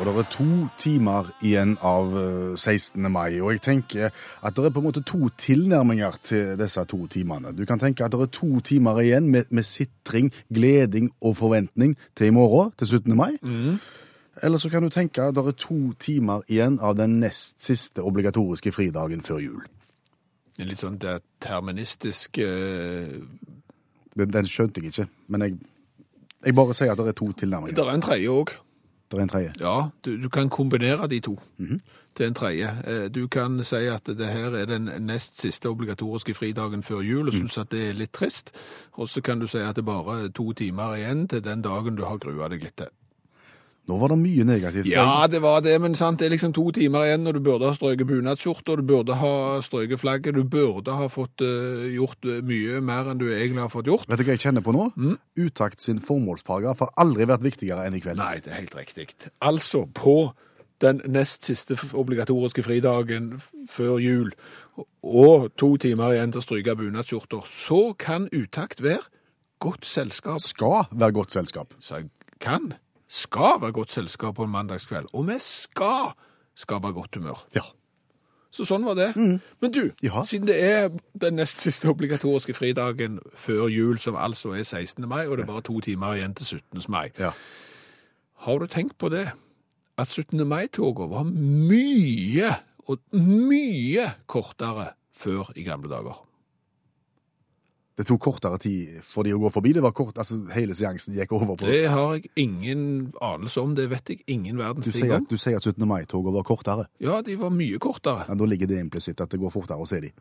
Og det er to timer igjen av eh, 16. mai, og jeg tenker at det er på en måte to tilnærminger til disse to timene. Du kan tenke at det er to timer igjen med, med sitring, gleding og forventning til i morgen, til 17. mai. Eller så kan du tenke at det er to timer igjen av den nest siste obligatoriske fridagen før jul. Litt sånn deterministisk eh, Den, den skjønte jeg ikke, men jeg, jeg bare sier at det er to tilnærminger. Det er en tredje òg. Det er en tredje. Ja, du, du kan kombinere de to til en tredje. Eh, Du kan si at det her er den nest siste obligatoriske fridagen før jul, og synes at det er litt trist. Og så kan du si at det er bare to timer igjen til den dagen du har grua deg litt til. Nå var det mye negativt. Ja, det var det, men sant, det er liksom to timer igjen, og du burde ha strøket bunadsskjorta, du burde ha strøket flagget, du burde ha fått uh, gjort eh, mye mer enn du egentlig har fått gjort. Vet du hva jeg kjenner på nå? Utakt sin formålsparagraf har aldri vært viktigere enn i kveld. Nei, det er helt riktig. Altså, på den nest siste obligatoriske fridagen før jul, og to timer igjen til å stryke bunadsskjorter, så kan utakt være godt selskap. Skal være godt selskap. Så kan, skal være godt selskap på en mandagskveld, og vi skal skape godt humør. Ja. Så sånn var det. Men du, Ja. siden det er den nest siste obligatoriske fridagen før jul, som altså er 16. mai, og det er bare to timer igjen til 17. mai, ja. har du tenkt på det? At 17. mai-toget var mye, og mye kortere før i gamle dager. Det tok kortere tid for de å gå forbi. Det var kort, altså Hele seansen gikk over på Det har jeg ingen anelse om, det vet jeg ingen verdens Du ting om. du sier at 17. mai-toget var kortere. Ja, de var mye kortere. Men Da ligger det implisitt at det går fortere å se de.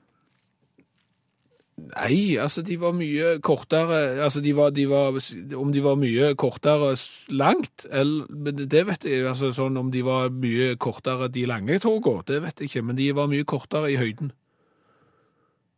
Nei, altså de var mye kortere Altså de var, de var Om de var mye kortere langt, eller, det vet jeg altså sånn Om de var mye kortere de lange togene, det vet jeg ikke, men de var mye kortere i høyden.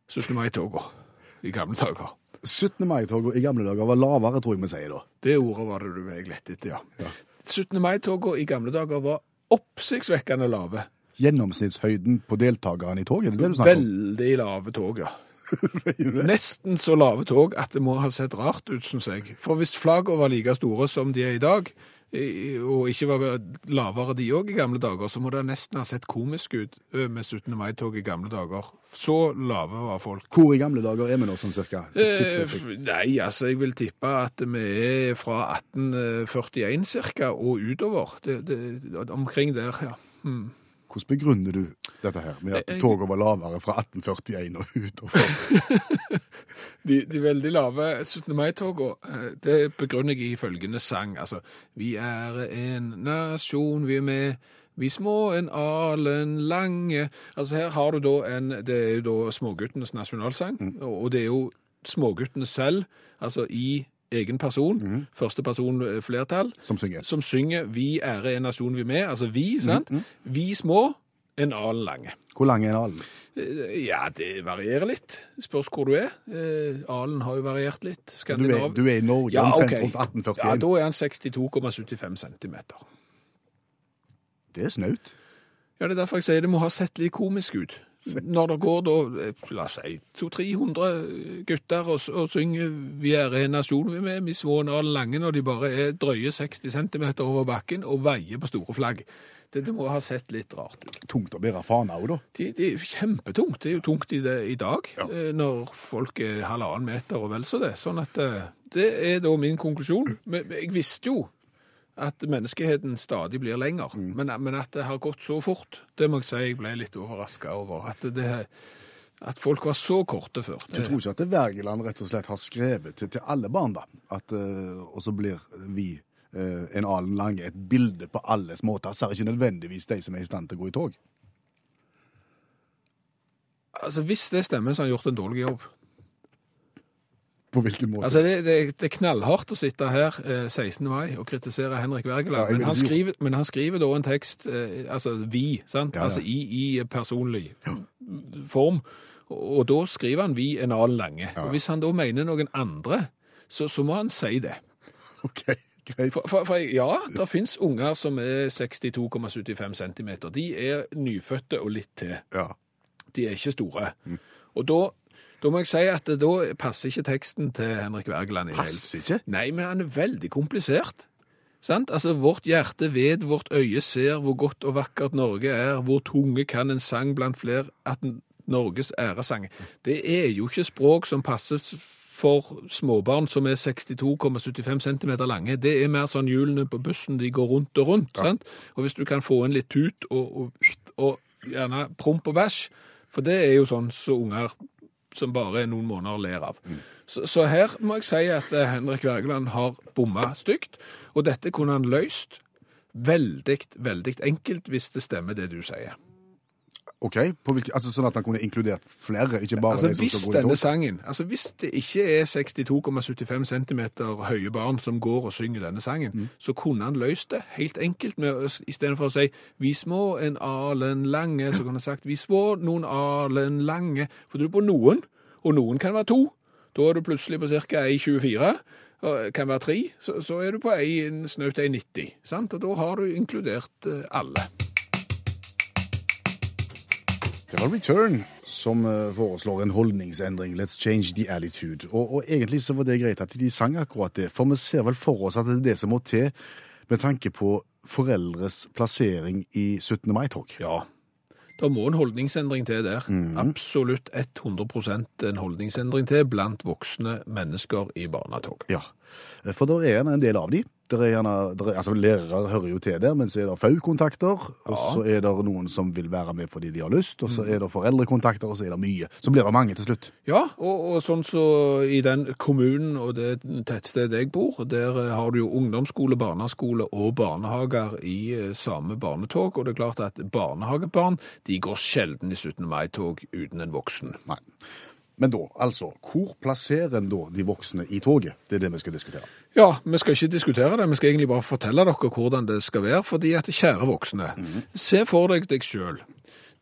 17. mai-togene i gamle dager. 17. mai-toget i gamle dager var lavere, tror jeg vi sier da. Det ordet var det du meg lette etter, ja. 17. mai-togene i gamle dager var oppsiktsvekkende lave. Gjennomsnittshøyden på deltakerne i tog, er det det du snakker om? Veldig lave tog, ja. Nesten så lave tog at det må ha sett rart ut, syns jeg. For hvis flaggene var like store som de er i dag, og ikke var lavere de òg i gamle dager, så må det nesten ha sett komisk ut med 17. mai-tog i gamle dager. Så lave var folk. Hvor i gamle dager er vi nå, sånn cirka? Eh, nei, altså, jeg vil tippe at vi er fra 1841 cirka og utover. Det, det, omkring der, ja. Mm. Hvordan begrunner du dette her, med at Jeg- toget var lavere fra 1841 og utover? De, de veldig lave 17. mai-togene, eh, det begrunner jeg i følgende sang. Altså, vi er en nasjon, vi er med, vi små en alen lange. Altså, her har du da en, det er jo da småguttenes nasjonalsang, og og det er jo småguttene selv, altså i egen person, første person eh, flertall, Som synger. som synger vi er en nasjon, vi med, altså vi, sant? Vi små, en alen lange. Hvor lang er en alen? Eh, Ja, det varierer litt. Spørs hvor du er. Eh, Alen har jo variert litt. Du er, du er i Norge Ja, omtrent okay. rundt Ja, da er han 62,75 centimeter. Det er snaut. Ja, det er derfor jeg sier det må ha sett litt komisk ut. Når det går da, eh, la oss si, 200-300 gutter og, og synger 'Vi er en nasjon', vi er med, små og lange, når de bare er drøye 60 centimeter over bakken og veier på store flagg. Det, det må ha sett litt rart ut. Tungt å bære fana òg, da. Det, det er kjempetungt. Det er jo tungt i, det, i dag, Ja. eh, når folk er halvannen meter og vel så det. Sånn at eh, det er da min konklusjon. Men jeg visste jo at menneskeheten stadig blir lenger, men, men at det har gått så fort, det må jeg si jeg ble litt overraska over. At, det, at folk var så korte før. Du tror ikke at Wergeland rett og slett har skrevet til, til alle barn, da? At, uh, og så blir vi uh, en alen lange et bilde på alles måter. Så er ikke nødvendigvis de som er i stand til å gå i tog. Altså, Hvis det stemmer, så har han gjort en dårlig jobb. På hvilken måte? Altså, det, det, det er knallhardt å sitte her eh, 16. mai og kritisere Henrik Wergeland, ja, men, han skriver, men han skriver da en tekst, eh, altså vi, sant? Ja, ja. Altså i, i personlig form, og, og da skriver han vi en annen lange. Og hvis han da mener noen andre, så, så må han si det. OK, greit. For, for, for ja, det finnes unger som er 62,75 cm. De er nyfødte og litt til. Ja. De er ikke store. Og da, da må jeg si at da passer ikke teksten til Henrik Wergeland i det Passer ikke? Nei, men han er veldig komplisert. Sant? Altså, vårt hjerte ved vårt øye ser hvor godt og vakkert Norge er, hvor tunge kan en sang blant flere at Norges æresang. Det er jo ikke språk som passes for småbarn som er 62,75 cm lange. Det er mer sånn hjulene på bussen, de går rundt og rundt. Sant? Og hvis du kan få inn litt tut og, og, og gjerne promp og bæsj, for det er jo sånn så unger som bare noen måneder ler av. Så, så her må jeg si at eh, Henrik Wergeland har bomma stygt, og dette kunne han løst veldig, veldig enkelt hvis det stemmer det du sier. OK, på hvilke, altså sånn at han kunne inkludert flere, ikke bare Altså de som hvis denne sangen, altså hvis det ikke er 62,75 cm høye barn som går og synger denne sangen, Mm. så kunne han løst det helt enkelt med, istedenfor å si vi små en alen lange, så kunne han sagt vi små noen alen lange, for du er på noen, og noen kan være to. Da er du plutselig på ca. 1,24, og kan være tre, så, så er du på en, snaut 1,90. Og da har du inkludert eh, alle. Det var Return som eh, foreslår en holdningsendring. Let's change the attitude. Og, og egentlig så var det greit at de sang akkurat det, for vi ser vel for oss at det er det som må til med tanke på foreldres plassering i 17. mai-tog. Ja. Da må en holdningsendring til der. Mm. Absolutt 100% en holdningsendring til blant voksne mennesker i barnetog. Ja, for da er det en del av de. Der er gjerne, der er, altså Lærere hører jo til der, men så er det FAU-kontakter, og så er det noen som vil være med fordi de har lyst, og så er det foreldrekontakter, og så er det mye. Så blir det mange til slutt. Ja, og, og sånn så i den kommunen og det tettstedet jeg bor, der eh, har du jo ungdomsskole, barneskole og barnehager i eh, samme barnetog, og det er klart at barnehagebarn, de går sjelden i 17. mai-tog uten en voksen. Nei. Men da, altså, hvor plasserer en da de voksne i toget? Det er det vi skal diskutere. Ja, vi skal ikke diskutere det, vi skal egentlig bare fortelle dere hvordan det skal være, fordi at kjære voksne, se for deg deg sjøl.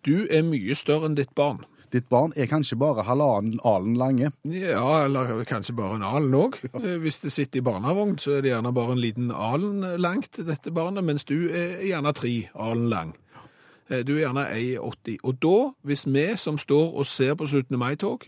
Du er mye større enn ditt barn. Ditt barn er kanskje bare halvannen alen lange. Ja, eller kanskje bare en alen òg. Hvis det sitter i barnevogn, så er det gjerne bare en liten alen langt, dette barnet, mens du er gjerne tre alen lang. Eh, Du er gjerne 1,80. Og da, hvis vi som står og ser på 17. mai-tog,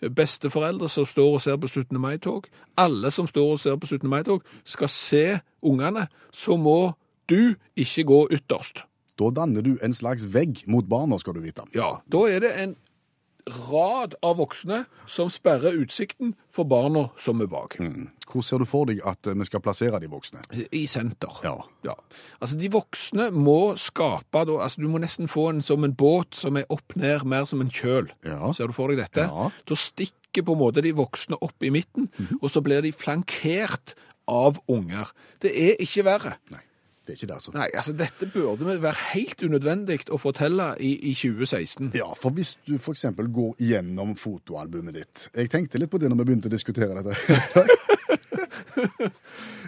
besteforeldre som står og ser på 17. mai-tog, alle som står og ser på 17. mai-tog, skal se ungene, så må du ikke gå ytterst. Da danner du en slags vegg mot barna, skal du vite. Ja, da er det en rad av voksne som sperrer utsikten for barna som er bak. Hvor ser du for deg at eh, vi skal plassere de voksne? I senter. Ja. Ja. Altså, de voksne må skape da, altså, du må nesten få en som en båt som er opp ned, mer som en kjøl. Ja. Ser du for deg dette? Ja. Da stikker på en måte de voksne opp i midten, og så blir de flankert av unger. Det er ikke verre. Nei, det er ikke det, altså. Nei, altså, dette burde være helt unødvendig å fortelle i, i 2016. Ja, for hvis du eksempel går gjennom fotoalbumet ditt Jeg tenkte litt på det når vi begynte å diskutere dette.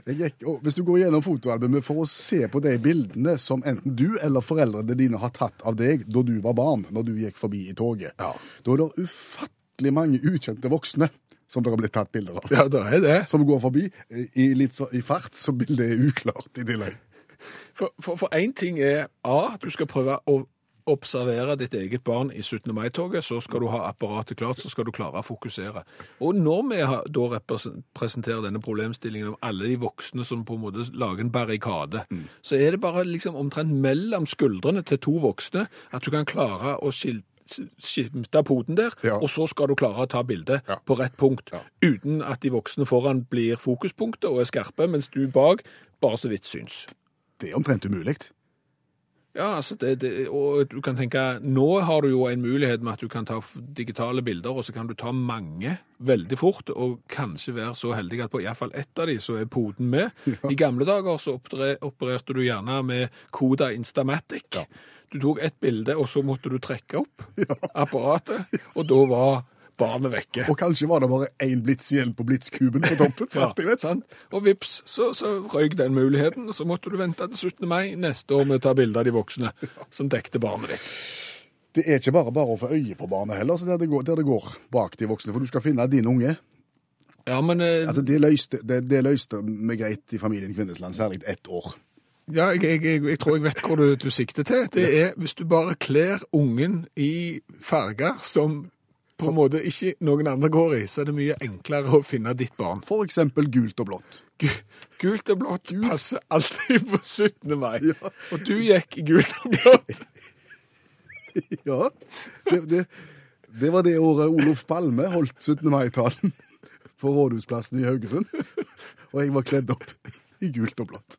Gikk, hvis du går gjennom fotoalbumet for å se på de bildene som enten du eller foreldrene dine har tatt av deg da du var barn, når du gikk forbi i toget, Ja. da er det ufattelig mange ukjente voksne som det har blitt tatt bilder av. Ja, det er det. Som går forbi eh, i litt så, i fart, så bildet er uklart i tillegg. For, en ting er A, du skal prøve å observere ditt eget barn i 17. mai-toget, så skal du ha apparatet klart, så skal du klare å fokusere. Og når vi da representerer presenterer denne problemstillingen om alle de voksne som på en måte lager en barrikade, så er det bare liksom omtrent mellom skuldrene til to voksne at du kan klare å skilte skimte poten der, Ja. og så skal du klare å ta bildet Ja. på rett punkt, Ja. uten at de voksne foran blir fokuspunktet og er skarpe, mens du bak bare så vidt syns. Det er omtrent umulig. Ja, altså det, det, og du kan tenke, nå har du jo en mulighet med at du kan ta digitale bilder, og så kan du ta mange veldig fort, og kanskje være så heldig at på i hvert fall ett av de så er poden med. I gamle dager så opererte du gjerne med Koda Instamatic. Ja. Du tok ett bilde, og så måtte du trekke opp apparatet, og da var barnet vekke. Og kanskje var det bare én blits igjen på blitskuben på toppen. ja, jeg vet. sant? Og vips, så, så røyk den muligheten, og så måtte du vente til 17. mai neste år med å ta bilde av de voksne som dekte barnet ditt. Det er ikke bare bare å få øye på barnet heller, så der det, går, der det går bak de voksne. For du skal finne din unge. Ja, men eh, Altså, Det løste, det, det løste vi greit i familien Kvinnesland, særlig ett år. ja, jeg, jeg, jeg, jeg tror jeg vet hvor du, du sikter til. Det er hvis du bare kler ungen i farger som på en måte ikke noen andre går i, så er det mye enklere å finne ditt barn. For eksempel gult og blått. Gu- Gult og blått passer alltid på 17. mai. Ja. Og du gikk i gult og blått. Ja, det, det, det var det året Olof Palme holdt 17. mai-talen på Rådhusplassen i Haugesund. Og jeg var kledd opp i gult og blått.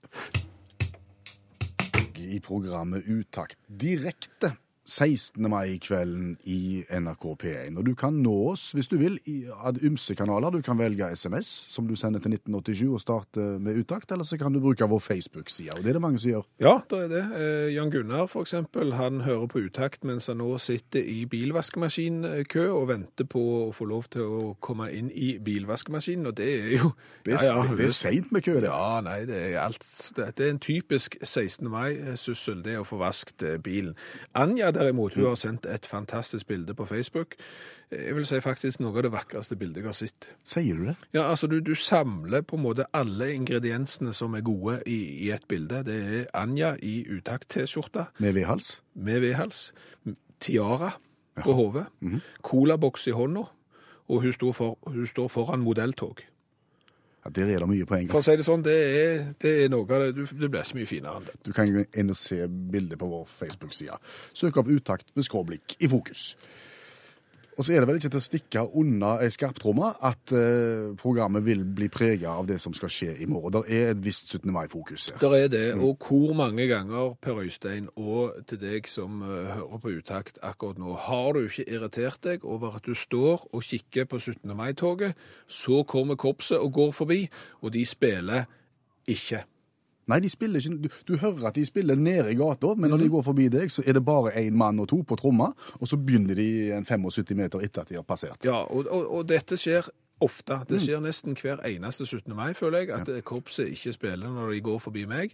I programmet Utakt direkte 16. mai-kvelden i NRK P1. Og du kan nå oss hvis du vil i ad ymse kanaler. Du kan velge SMS, som du sender til 1987 og starte med utakt, eller så kan du bruke vår Facebook-side. Og det er det mange som gjør. Ja, det er det. Eh, Jan Gunnar, for eksempel, han hører på utakt mens han nå sitter i bilvaskemaskinkø og venter på å få lov til å komme inn i bilvaskemaskinen, og det er jo Det er, Ja, ja, det er seint med kø, det. Ja, nei, det er alt. Det er en typisk 16. mai-syssel, det å få vaskt eh, bilen. Anja derimot, hun har sendt et fantastisk bilde på Facebook. Jeg vil si faktisk noe av det vakreste bildet jeg har sett. Sier du det? Ja, altså du, du samler på en måte alle ingrediensene som er gode i, i et bilde. Det er Anja i utakt-T-skjorta Med vedhals? med vedhals, tiara på hodet, colaboks i hånda, og hun står, for, hun står foran modelltog. Ja, Der er det mye på en gang. For å si det sånn, det er, det er noe av det. Det blir ikke mye finere enn det. Du kan gå inn og se bildet på vår Facebook-side. Søk opp Utakt med skråblikk i fokus. Og så er det vel ikke til å stikke unna ei skarptromme at eh, programmet vil bli prega av det som skal skje i morgen. Det er et visst 17. mai-fokus her. Der er det, og hvor mange ganger, Per Øystein, og til deg som eh, hører på utakt akkurat nå, har du ikke irritert deg over at du står og kikker på 17. mai-toget, så kommer korpset og går forbi, og de spiller ikke. Nei, de spiller ikke, du, du hører at de spiller nede i gata, men når de går forbi deg, så er det bare én mann og to på tromma, og så begynner de en 75 meter etter at de har passert. Ja, og, og, og dette skjer ofte. Det skjer nesten hver eneste 17. mai, føler jeg, at korpset ikke spiller når de går forbi meg.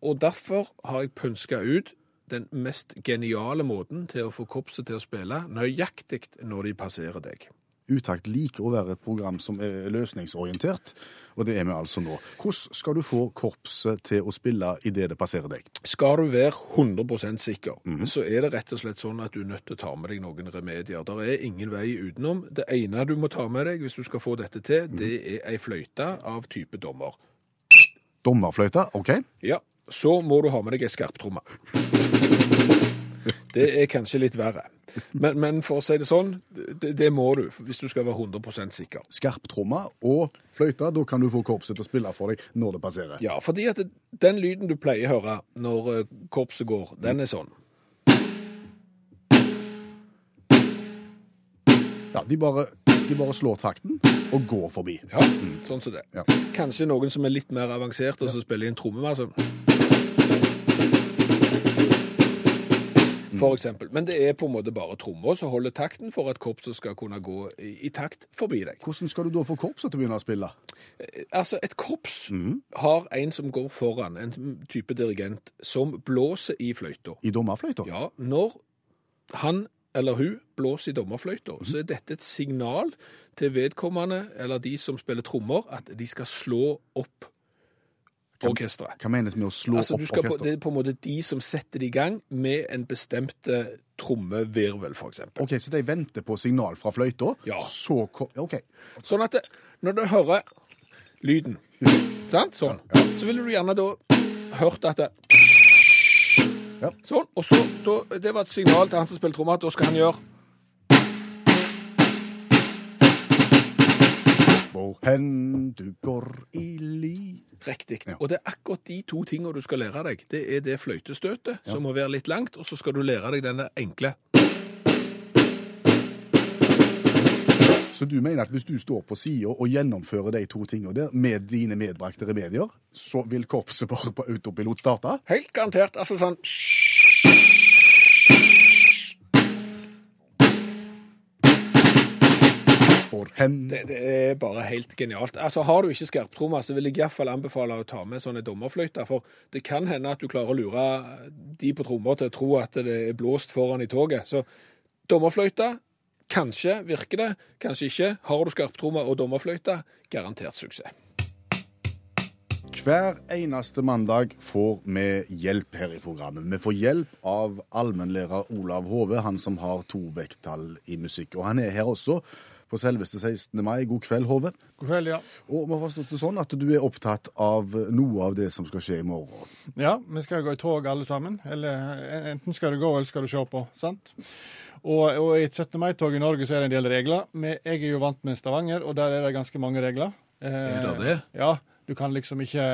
Og derfor har jeg pønska ut den mest geniale måten til å få korpset til å spille nøyaktig når de passerer deg. Utakt liker å være et program som er løsningsorientert, og det er vi altså nå. Hvordan skal du få korpset til å spille idet det passerer deg? Skal du være 100% sikker, så er det rett og slett sånn at du er nødt til å ta med deg noen remedier. Det er ingen vei utenom. Det ene du må ta med deg hvis du skal få dette til, det er ei fløyte av type dommer. Dommerfløyte, OK? Ja, så må du ha med deg ei skarptromme. Det er kanskje litt verre. Men, men for å si det sånn, det, det må du hvis du skal være 100% sikker. Skarptromme og fløyte, da kan du få korpset til å spille for deg når det passerer. Ja, fordi at den lyden du pleier å høre når eh, korpset går, den er sånn. Ja, de bare, de bare slår takten og går forbi. Ja, sånn som det. Ja. Kanskje noen som er litt mer avansert, og så spiller i en tromme. Altså. For eksempel. Men det er på en måte bare trommer som holder takten for at korpset skal kunne gå i, i takt forbi deg. Hvordan skal du da få korpset til å begynne å spille? Altså, et korps har en som går foran, en type dirigent, som blåser i fløyta. I dommerfløyta? Ja, når han eller hun blåser i dommerfløyta, så er dette et signal til vedkommende, eller de som spiller trommer, at de skal slå opp orkestret. Hva menes med å slå Altså, opp orkesteret? det er på en måte de som setter det i gang med en bestemt eh, trommevirvel, eksempel. OK, så de venter på signal fra fløyta, Ja. så. OK. Sånn at det, når du hører lyden, sant? Sånn, så vil du gjerne da hørt at det, Ja. Sånn, og så, da, det var et signal til han som spiller trommer, at da skal han gjøre Hvor hen du går i ly riktig. Ja. Og det er akkurat de to tingene du skal lære deg. Det er det fløytestøtet, som må være litt langt, og så skal du lære deg denne enkle. Så du mener at hvis du står på sida og gjennomfører de to tingene der med dine medbrakte remedier, så vil korpset bare på autopilot starte? Helt garantert. Altså sånn for hen. Det, det er bare helt genialt. Altså, Har du ikke skarptromme, så vil jeg iallfall anbefale å ta med sånne dommerfløyter. For det kan hende at du klarer å lure de på trommer til å tro at det er blåst foran i toget. Så dommerfløyte, kanskje virker det, kanskje ikke. Har du skarptromme og dommerfløyte, garantert suksess. Hver eneste mandag får vi hjelp her i programmet. Vi får hjelp av allmennlærer Olav Hove, han som har to vekttall i musikk. Og han er her også på selveste 16. mai. God kveld, Hove. God kveld, ja. Og vi har forstått det sånn at du er opptatt av noe av det som skal skje i morgen. Ja, vi skal gå i tog alle sammen. Eller enten skal du gå, eller skal du se på. sant? Og, og i et 17. mai-tog i Norge så er det en del regler. Men jeg er jo vant med Stavanger, og der er det ganske mange regler. Er det det? Ja. Du kan liksom ikke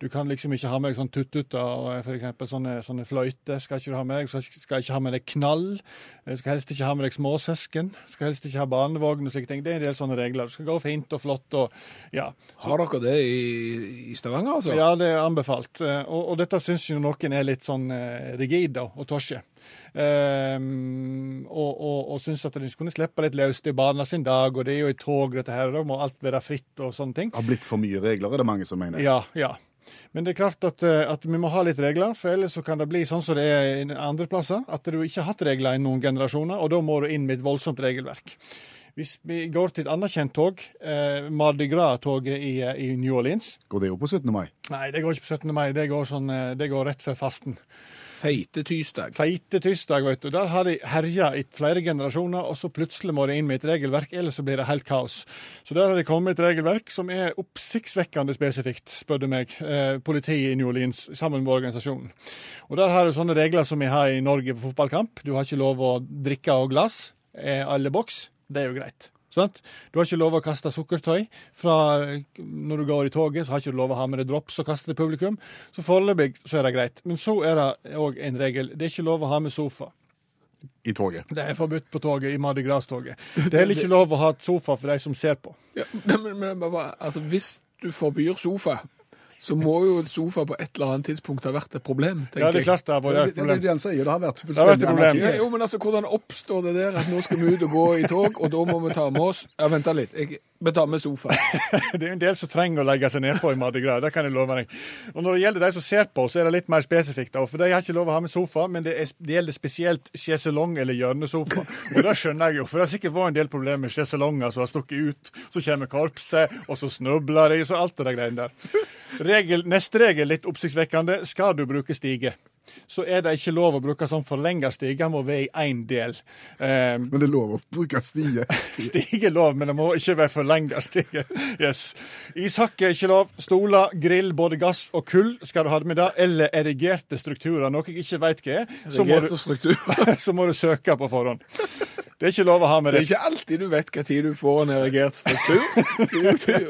du kan liksom ikke ha med deg sånn tuttuter for eksempel sånne, sånne fløyter. Skal ikke du ha med deg. Skal, skal ikke ha med deg knall. Skal helst ikke ha med deg småsøsken. Skal helst ikke ha barnevogn og slike ting. Det er en del sånne regler. Du skal gå fint og flott og ja. Har dere det i, i Stavanger, altså? Ja, det er anbefalt. Eh, Og, og dette syns jo noen er litt sånn eh, rigid og tosje. Um, og, og, og syns at de kunne slippe litt løs til barna sin dag, og det er jo i tog, dette her, og da må alt være fritt og sånne ting. Det Har blitt for mye regler, er det mange som mener. Ja, ja. Men det er klart at, eh, at vi må ha litt regler, for ellers så kan det bli sånn som det er i andre plasser, at du ikke har hatt regler i noen generasjoner, og da må du inn med et voldsomt regelverk. Hvis vi går til et annet kjent tog, eh, Mardi Gras-toget i, eh, i New Orleans Går det jo på 17. mai? Nei, det går ikke på 17. mai, det går, sånn, eh, det går rett før fasten. Feite tysdag. Feite tirsdag, vet du. Der har de herja i flere generasjoner, og så plutselig må de inn med et regelverk, ellers så blir det helt kaos. Så der har de kommet med et regelverk som er oppsiktsvekkende spesifikt, spør du meg. Eh, politiet i New Orleans sammen med organisasjonen. Og der har du sånne regler som vi har i Norge på fotballkamp. Du har ikke lov å drikke av glass eh, alle boks. Det er jo greit. Sant? Du har ikke lov å kaste sukkertøy. Fra når du går i toget, så har ikke du lov å ha med deg drops og kaste til publikum. Så foreløpig så er det greit. Men så er det òg en regel. Det er ikke lov å ha med sofa. I toget. Det er forbudt på toget, i Mardi Gras-toget. Det er heller ikke lov å ha sofa for de som ser på. Ja, men, men, men altså, hvis du forbyr sofa, så må jo sofa på et eller annet tidspunkt ha vært et problem. tenker Ja, det er klart det har vært et problem. det det det han sier. Det har vært har vært et problem. Ja, jo, men altså, Hvordan oppstår det der at nå skal vi ut og gå i tog, og da må vi ta med oss Ja, Vent litt. Jeg, med sofa. Det er jo en del som trenger å legge seg nedpå i Mardi Gras, det kan jeg love deg. Og når det gjelder de som ser på, så er det litt mer spesifikt. For de har ikke lov å ha med sofa, men det, er, det gjelder spesielt sjeselong eller hjørnesofa. Og det skjønner jeg jo, for det har sikkert vært en del problemer med sjeselonger som har stukket ut. Så kommer korpset, og så snubler de, så alt det der greiene der. Regel, neste regel, litt oppsiktsvekkende. Skal du bruke stige? Så er det ikke lov å bruke sånn forlenga stige, den må være i én del. Um, Men det er lov å bruke stige? Stige er lov, men det må ikke være forlenga stige. Yes. Ishakke er ikke lov. Stoler, grill, både gass og kull skal du ha det med da. Eller erigerte strukturer, noe jeg ikke veit hva er. Så må, du, så må du søke på forhånd. Det er ikke lov å ha med Det Det er ikke alltid du vet hva tid du får en erigert struktur.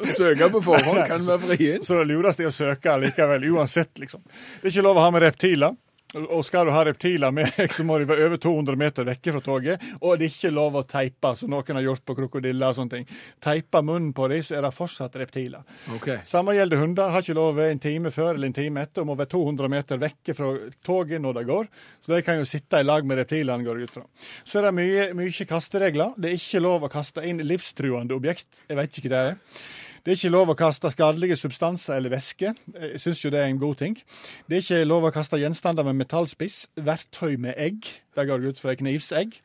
Å søke på forhånd kan være vrient. Så det lureste er å søke likevel, uansett, liksom. Det er ikke lov å ha med reptiler. Og skal du ha reptiler med deg, så må de være over 200 meter vekke fra toget. Og det er ikke lov å teipe, som noen har gjort på krokodiller og sånne ting. Teipe munnen på dem, så er det fortsatt reptiler. Okay. Samme gjelder hunder. Har ikke lov å være en time før eller en time etter, og må være 200 meter vekke fra toget når det går. Så de kan jo sitte i lag med reptilene, går det ut fra. Så er det mye, mye kasteregler. Det er ikke lov å kaste inn livstruende objekt. Jeg vet ikke hva det er. Det er ikke lov å kaste skadelige substanser eller væske. Jeg syns jo det er en god ting. Det er ikke lov å kaste gjenstander med metallspiss. Verktøy med egg. Det går ut for knivsegg.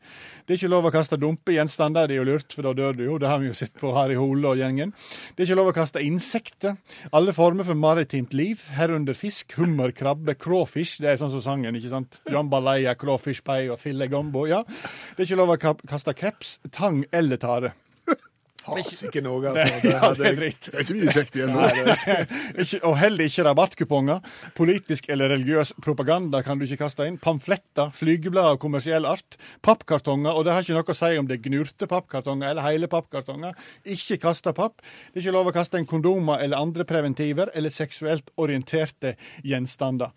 Det er ikke lov å kaste dumpe gjenstander. Det er jo lurt, for da dør du jo. Det har vi jo sett på Harry Hole og gjengen. Det er ikke lov å kaste insekter. Alle former for maritimt liv, herunder fisk, hummer, krabbe, crawfish. Det er sånn som sangen, ikke sant? Jambalaya, crawfish pie og filet gombo. Ja. Det er ikke lov å kaste kreps, tang eller tare. Ikke noe, altså. Det Ja, det er dritt. Det er ikke mye kjekt igjen nå. Og heller ikke rabattkuponger. Politisk eller religiøs propaganda kan du ikke kaste inn. Pamfletter, flygeblader av kommersiell art. Pappkartonger, og det har ikke noe å si om det er gnurte pappkartonger eller hele pappkartonger. Ikke kaste papp. Det er ikke lov å kaste inn kondomer eller andre preventiver eller seksuelt orienterte gjenstander.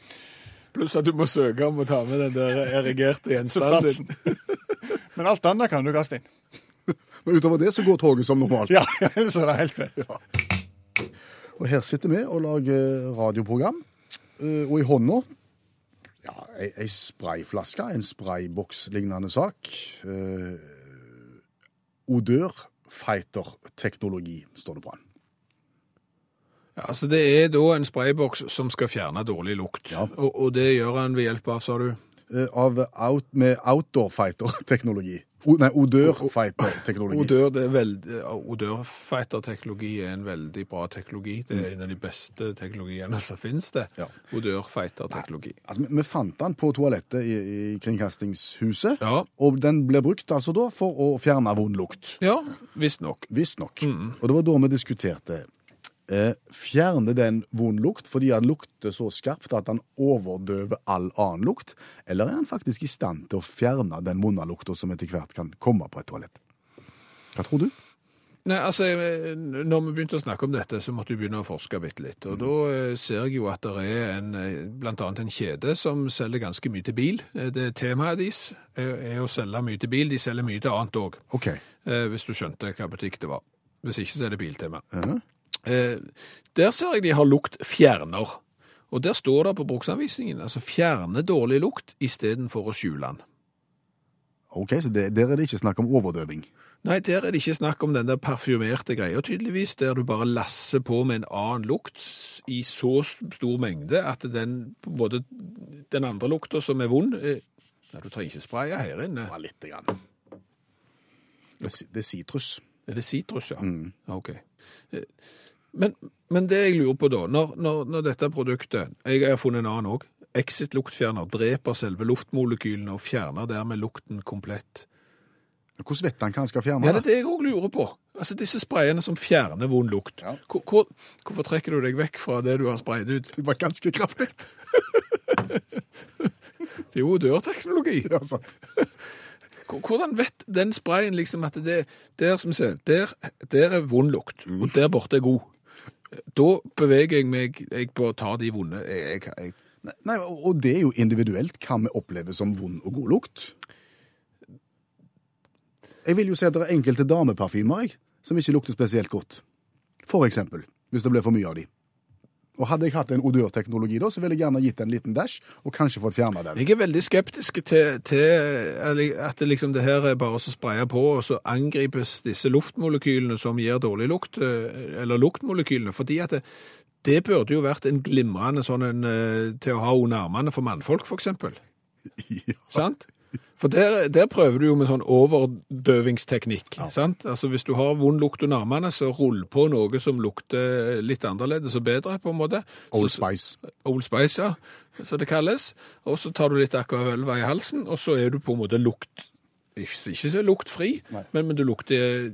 Pluss at du må søke om å ta med den der erigerte gjenstanden. Men alt annet kan du kaste inn. Men utover det så går toget som normalt. Ja, så det er helt greit. Og her sitter vi og lager radioprogram. Eh, Og i hånda ja, ei, sprayflaske, en sprayboks-lignende sak. Eh, odør Fighter-teknologi, står det på den. Ja, altså Det er da en sprayboks som skal fjerne dårlig lukt. Ja. Og, og det gjør han ved hjelp av, sa du? Eh, Av out, med outdoor fighter-teknologi. O, nei, odør-fighter-teknologi. Er veldig, Odørfighter-teknologi er en veldig bra teknologi. Det er en av de beste teknologiene som finnes det. Ja. Odørfighter-teknologi. Altså, vi- vi fant den på toalettet i, i Kringkastingshuset, Ja. og den ble brukt altså da for å fjerne vond lukt. Ja, visstnok. Visstnok. Og det var da vi diskuterte. Eh, fjerne den vond lukt fordi han lukter så skarpt at han overdøver all annen lukt, eller er han faktisk i stand til å fjerne den vonde lukta som etter hvert kan komme på et toalett? Hva tror du? Nei, altså, eh, når vi begynte å snakke om dette, så måtte vi begynne å forske bitte litt. Og da eh, ser jeg jo at det er en, eh, blant annet en kjede som selger ganske mye til bil. Det temaet deres er, å selge mye til bil. De selger mye til annet òg, OK. hvis du skjønte hva butikk det var. Hvis ikke, så er det Biltema. Mhm. Eh, Der ser jeg de har lukt fjerner. Og der står det på bruksanvisningen, altså fjerne dårlig lukt istedenfor å skjule den. Ok, Så det, der er det ikke snakk om overdøving. Nei, der er det ikke snakk om den der parfymerte greia, tydeligvis, der du bare lasser på med en annen lukt i så stor mengde at den, både den andre lukta som er vond eh, Nei, du trenger ikke spraye her inne. Bare lite grann. Det er sitrus. Er det sitrus, ja? Mm. Ok. Eh, Men, men det jeg lurer på da, når, når, når dette produktet Jeg har funnet en annen òg. Exit-luktfjerner dreper selve luftmolekylene og fjerner dermed lukten komplett. Hvordan vet han hva han skal fjerne? Ja, det er det jeg òg lurer på. Altså Disse sprayene som fjerner vond lukt. Ja. Hvor, hvor, hvorfor trekker du deg vekk fra det du har sprayet ut? Det var ganske kraftig. Det er jo dørteknologi. Ja, sant. Hvordan vet den sprayen liksom at det der som ser, der, der er vond lukt, og der borte er god? Da beveger jeg meg jeg på å ta de vonde. Jeg, jeg, Nei, og det er jo individuelt hva vi opplever som vond og god lukt. Jeg vil jo si at det er enkelte dameparfymer jeg, som ikke lukter spesielt godt. For eksempel, hvis det blir for mye av de. Og hadde jeg hatt en odørteknologi da, så ville jeg gjerne gitt en liten dash, og kanskje fått fjerna den. jeg er veldig skeptisk til, til at det liksom det her er bare å spraye på, og så angripes disse luftmolekylene som gir dårlig lukt, eh, eller luktmolekylene, fordi at det, det burde jo vært en glimrende sånn en, eh, til å ha under armene for mannfolk, eksempel. Ja. Sant? For der, der prøver du jo med sånn overdøvingsteknikk. sant? Altså Hvis du har vond lukt under armene, så rull på noe som lukter litt annerledes og bedre, på en måte. Old Så- Spice. Old Spice, ja, som det kalles. Og så tar du litt akvavelva i halsen, og så er du på en måte lukt Ikke, så luktfri, Nei. men, men du lukter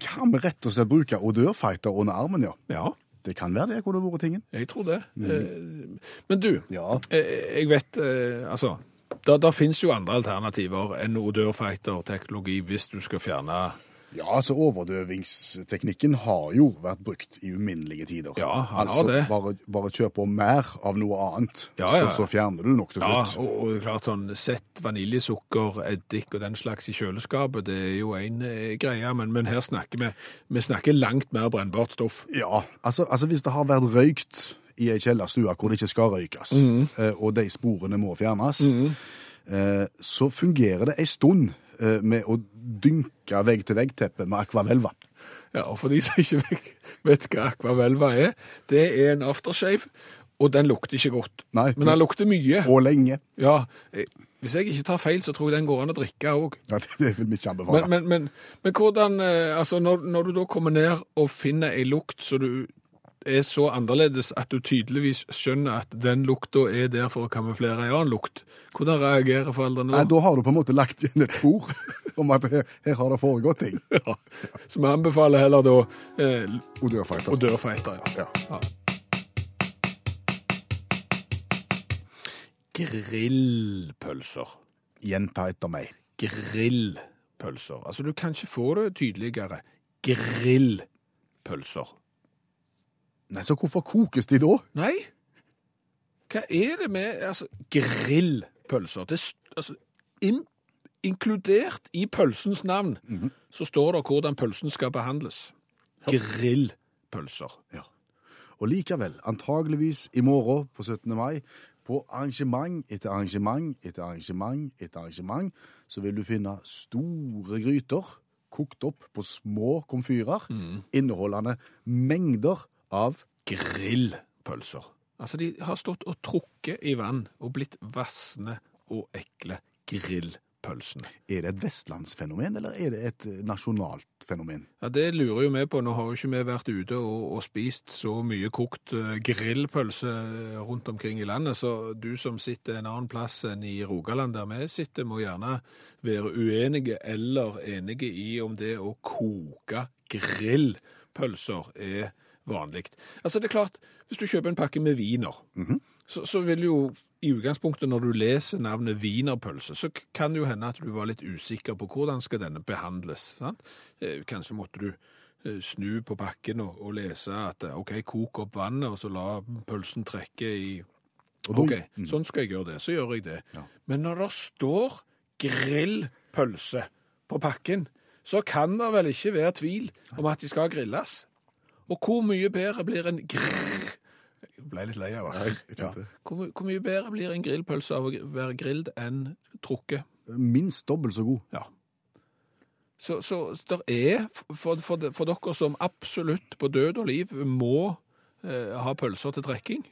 Hva med rett og slett bruke odørfighter under armen, ja? Ja, Det kan være det kunne vært tingen. jeg tror det. Mm. Men du, Ja. Eh, Jeg vet, eh, altså, da, da finnes jo andre alternativer enn odørfighter-teknologi hvis du skal fjerne Ja, altså overdøvingsteknikken har jo vært brukt i uminnelige tider. Ja, han har altså, det. Bare, bare kjør på mer av noe annet, Ja, ja. Så, så fjerner du nok til Ja, og, og klart sånn sett vaniljesukker, eddik og den slags i kjøleskapet, det er jo en eh, greie, men, men her snakker vi, vi snakker langt mer brennbart stoff. Ja, altså, altså hvis det har vært røykt i ei kjellerstue hvor det ikke skal røykes, eh, og de sporene må fjernes, mm. så fungerer det ei stund eh, med å dynke vegg-til-vegg-teppet med akvavelva. Ja, og for de som ikke vet, hva akvavelva er, det er en aftershave, og den lukter ikke godt. Nei. Men den lukter mye. Og lenge. Ja, hvis jeg ikke tar feil, så tror jeg den går an å drikke òg. Ja, det, vil vi ikke anbefale. Men, men, men, men hvordan Altså, når, når du da kommer ned og finner ei lukt som du er så annerledes at du tydeligvis skjønner at den lukta er der for å kamuflere en annen lukt, hvordan reagerer foreldrene Nei, da? da har du på en måte lagt igjen et spor om at her, her har det foregått ting. Ja. Så vi anbefaler heller da eh, Odørfighter. odørfighter, ja. Ja. Grillpølser. Gjenta etter meg. Grillpølser. Altså, du kan ikke få det tydeligere. Grillpølser. Nei, Så hvorfor kokes de da? Nei. Hva er det med altså, grillpølser? Det, altså, in, inkludert i pølsens navn så står det hvordan pølsen skal behandles. Grillpølser. Ja. Og likevel, antageligvis i morgen på 17. mai, på arrangement etter arrangement etter arrangement etter arrangement, så vil du finne store gryter kokt opp på små komfyrer, inneholdende mengder av Grillpølser. Altså, de har stått og trukket i vann og blitt vassende og ekle grillpølsene. Er det et vestlandsfenomen, eller er det et eh, nasjonalt fenomen? Ja, Det lurer jo vi på. Nå har jo ikke vi vært ute og, og spist så mye kokt eh, grillpølse eh, rundt omkring i landet, så du som sitter en annen plass enn i Rogaland der vi sitter, må gjerne være uenige eller enige i om det å koke grillpølser er vanlig. Altså, det er klart, hvis du kjøper en pakke med viner, så, så vil jo i utgangspunktet når du leser navnet wienerpølse, så kan det jo hende at du var litt usikker på hvordan skal denne behandles. Sant? Eh, Kanskje måtte du eh, snu på pakken og, og lese at eh, ok, kok opp vannet, og så la pølsen trekke i Ok, sånn skal jeg gjøre det. Så gjør jeg det. Ja. Men når det står grillpølse på pakken, så kan det vel ikke være tvil om at de skal grilles. Og hvor mye bedre blir en grrr... Jeg ble litt lei av det. Ja. Hvor, hvor mye bedre blir en grillpølse av å være grillet enn trukket? Minst dobbelt så god. Ja. Så, så der er, for, for, for dere som absolutt på død og liv må eh, ha pølser til trekking,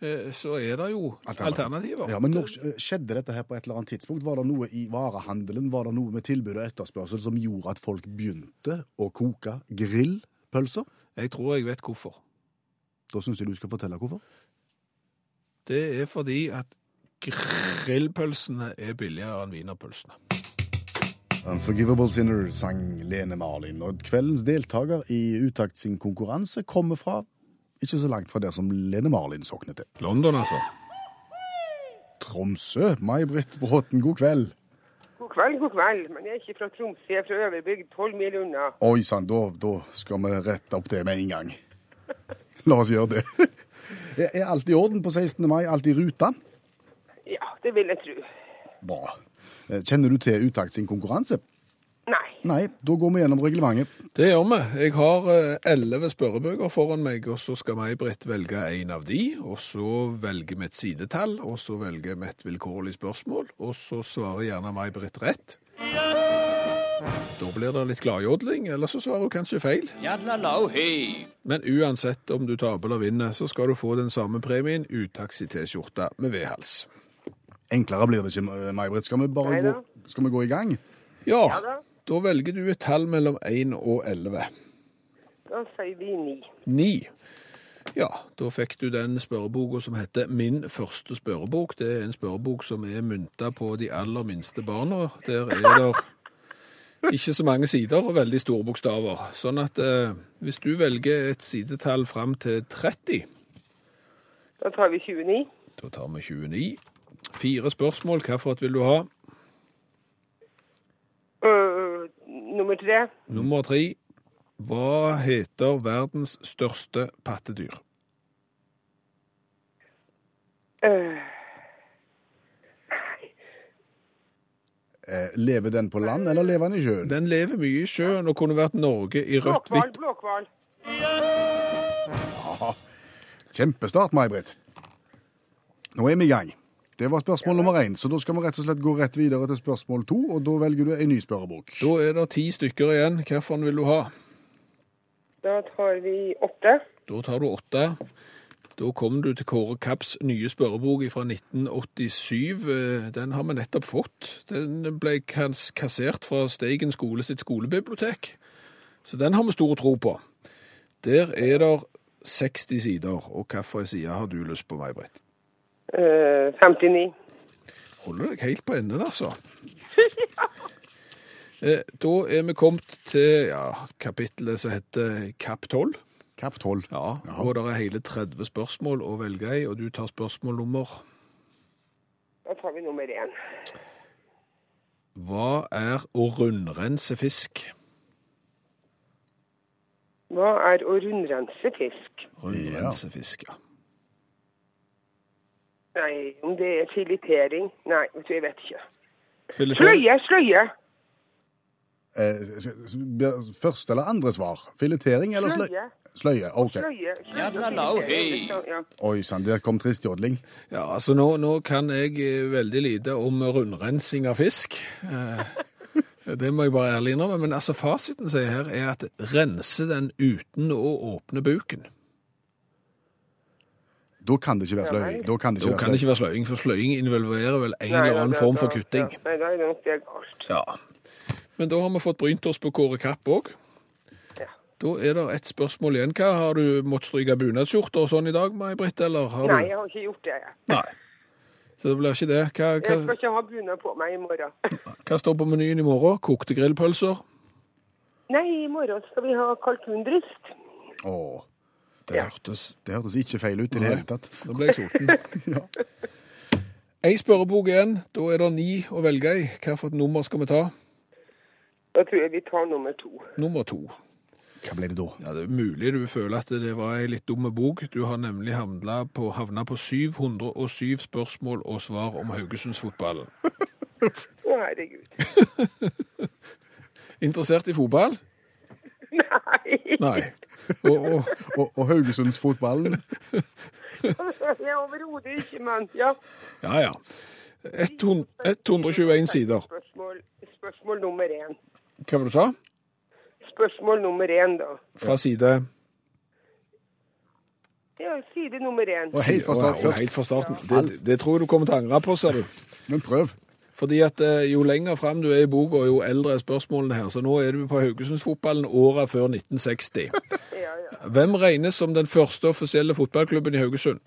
eh, så er det jo alternativer. Ja, men når skjedde dette her på et eller annet tidspunkt? Var det noe i varehandelen, var det noe med tilbud og etterspørsel som gjorde at folk begynte å koke grillpølser? Jeg tror jeg vet hvorfor. Da syns jeg du skal fortelle hvorfor. Det er fordi at grillpølsene er billigere enn wienerpølsene. Unforgivable Sinner sang Lene Marlin, og kveldens deltaker i Utakt sin konkurranse kommer fra ikke så langt fra der som Lene Marlin sokner til. London, altså. Tromsø. May-Britt Bråten, god kveld. Kveld, god kveld. Men jeg er ikke fra Tromsø, jeg er fra Øverbygd, tolv mil unna. Oi sann, da, da skal vi rette opp det med en gang. La oss gjøre det. Er er alt i orden på 16. mai? Alt i ruta? Ja, det vil jeg tro. Bra. Eh, Kjenner du til Utakt sin konkurranse? Nei. Da går vi gjennom reglementet. Det gjør vi. Jeg har eh, elleve spørrebøker foran meg, og så skal May-Britt velge en av de, og så velger vi et sidetall, og så velger vi et vilkårlig spørsmål, og så svarer gjerne May-Britt rett. Da blir det litt gladjodling, eller så svarer hun kanskje feil. Men uansett om du taper eller vinner, så skal du få den samme premien, utaxi-T-skjorte med V-hals. Enklere blir det ikke, May-Britt. Skal, vi bare gå- skal vi gå i gang? Ja, Ja da. velger du et tall mellom 1 og 11. Da sier vi 9. 9. Ja, da fikk du den spørreboka som heter Min første spørrebok. Det er en spørrebok som er mynta på de aller minste barna. Der er det ikke så mange sider og veldig store bokstaver. Sånn at eh, hvis du velger et sidetall fram til 30, Da tar vi 29. da tar vi 29. Fire spørsmål. Hvilket vil du ha? Øh, nummer tre. Nummer tre. Hva heter verdens største pattedyr? Uh, Eh, lever den på land, eller lever den i sjøen? Den lever mye i sjøen og kunne vært Norge i rødt, blåkval, hvitt Ja. Kjempestart, May-Britt. Nå er vi i gang. Det var spørsmål nummer én, så da skal vi rett og slett gå rett videre til spørsmål to, og da velger du en ny spørrebok. Da er det ti stykker igjen. Hvilken vil du ha? Da tar vi åtte. Da tar du åtte. Da kommer du til Kåre Kapps nye spørrebok fra 1987. Eh, Den har vi nettopp fått. Den ble kassert fra Steigen skole sitt skolebibliotek. Så den har vi stor tro på. Der er det 60 sider, og hvilken side har du lyst på, May-Britt? Øh, 59. Holder deg helt på enden, altså. Eh, Da er vi kommet til ja, kapittelet som heter Kapp 12. Kapp 12. Ja, og det er hele 30 spørsmål å velge i, og du tar spørsmål nummer Da tar vi nummer én. Hva er å rundrense fisk? Hva er å rundrense fisk? Rundrense fisk, ja. Nei, om det er filetering? Nei, jeg vet ikke. Sløye, sløye. Eh, første eller andre svar? Filetering eller sløye? Sløye. Sløye, OK. Sløye. sløye. Oi sann, der kom trist jodling. Ja, altså nå, nå kan jeg eh, veldig lite om rundrensing av fisk. Eh, Det må jeg bare ærlig innrømme. Men altså fasiten sier her er at rense den uten å åpne buken. Da kan det ikke være sløying. Da kan det Da være, kan det ikke være sløying, for sløying involverer vel en eller annen form for kutting. Ja, nei, da er det galt. Ja. Men da har vi fått brynt oss på Kåre Kapp òg. Da er det et spørsmål igjen. Hva Har du måttet stryke bunadsskjorter og sånn i dag, May-Britt, eller har du Nei, jeg har ikke gjort det. jeg. Nei. Så det blir ikke det. Hva, Jeg skal ikke ha bunad på meg i morgen. hva står på menyen i morgen? Kokte grillpølser? Nei, i morgen skal vi ha kalkundryst. Åh, Det hørtes det hørtes ikke feil ut i det hele tatt. Da ble jeg sulten. Ei spørrebok igjen. Da er det ni å velge i. Hvilket nummer skal vi ta? Da tror jeg vi tar nummer to. Nummer to. Hva ble det da? Ja, Det er mulig du føler at det var ei litt dum bok. Du har nemlig på, havna på 707 spørsmål og svar om Haugesundsfotballen. Å, herregud. Interessert i fotball? Nei, Nei. Og, og, Og, og Haugesundsfotballen? jeg overhodet ikke, men ja. ja, ja. 121 sider. Spørsmål, spørsmål nummer én. Hva var det du sa? Spørsmål nummer én, da. Fra side Ja, side nummer én. Og helt fra starten. Helt fra starten. Det, det tror jeg du kommer til å angre på, ser du. Men prøv. Fordi at eh, jo lenger fram du er i boka, jo eldre er spørsmålene her. Så nå er du på Haugesundsfotballen åra før 1960. Ja, ja. Hvem regnes som den første offisielle fotballklubben i Haugesund?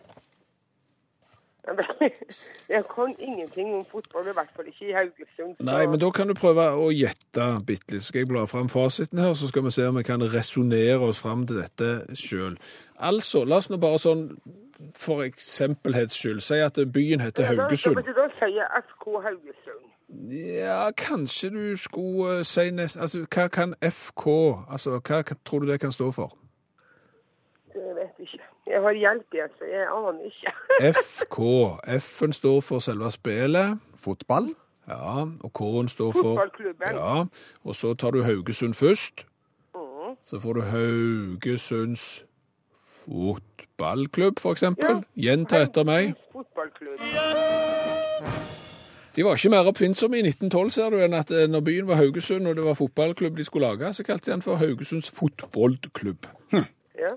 Jeg kan ingenting om fotball, i hvert fall ikke i Haugesund. så- Nei, men da kan du prøve å gjette bitte litt. Skal jeg bla fram fasiten her, så skal vi se om vi kan resonnere oss fram til dette sjøl. Altså, la oss nå bare sånn for eksempelhets skyld si at byen heter da- Haugesund. Da, da sier jeg FK Haugesund. Ja, kanskje du skulle eh, si nest... Altså, hva kan FK Altså, hva tror du det kan stå for? Det vet jeg ikke. Jeg har hjelp, jeg, så jeg aner ikke. FK. F-en står for selve spillet. Fotball? Ja, og K-en står for Fotballklubben. Ja, og så tar du Haugesund først. Mm. Så får du Haugesunds fotballklubb, for eksempel. Gjenta etter meg. Fotballklubb. De var ikke mer oppfinnsomme i 1912, ser du, enn at eh, når byen var Haugesund og det var fotballklubb de skulle lage, så kalte de den for Haugesunds fotballklubb. Ja.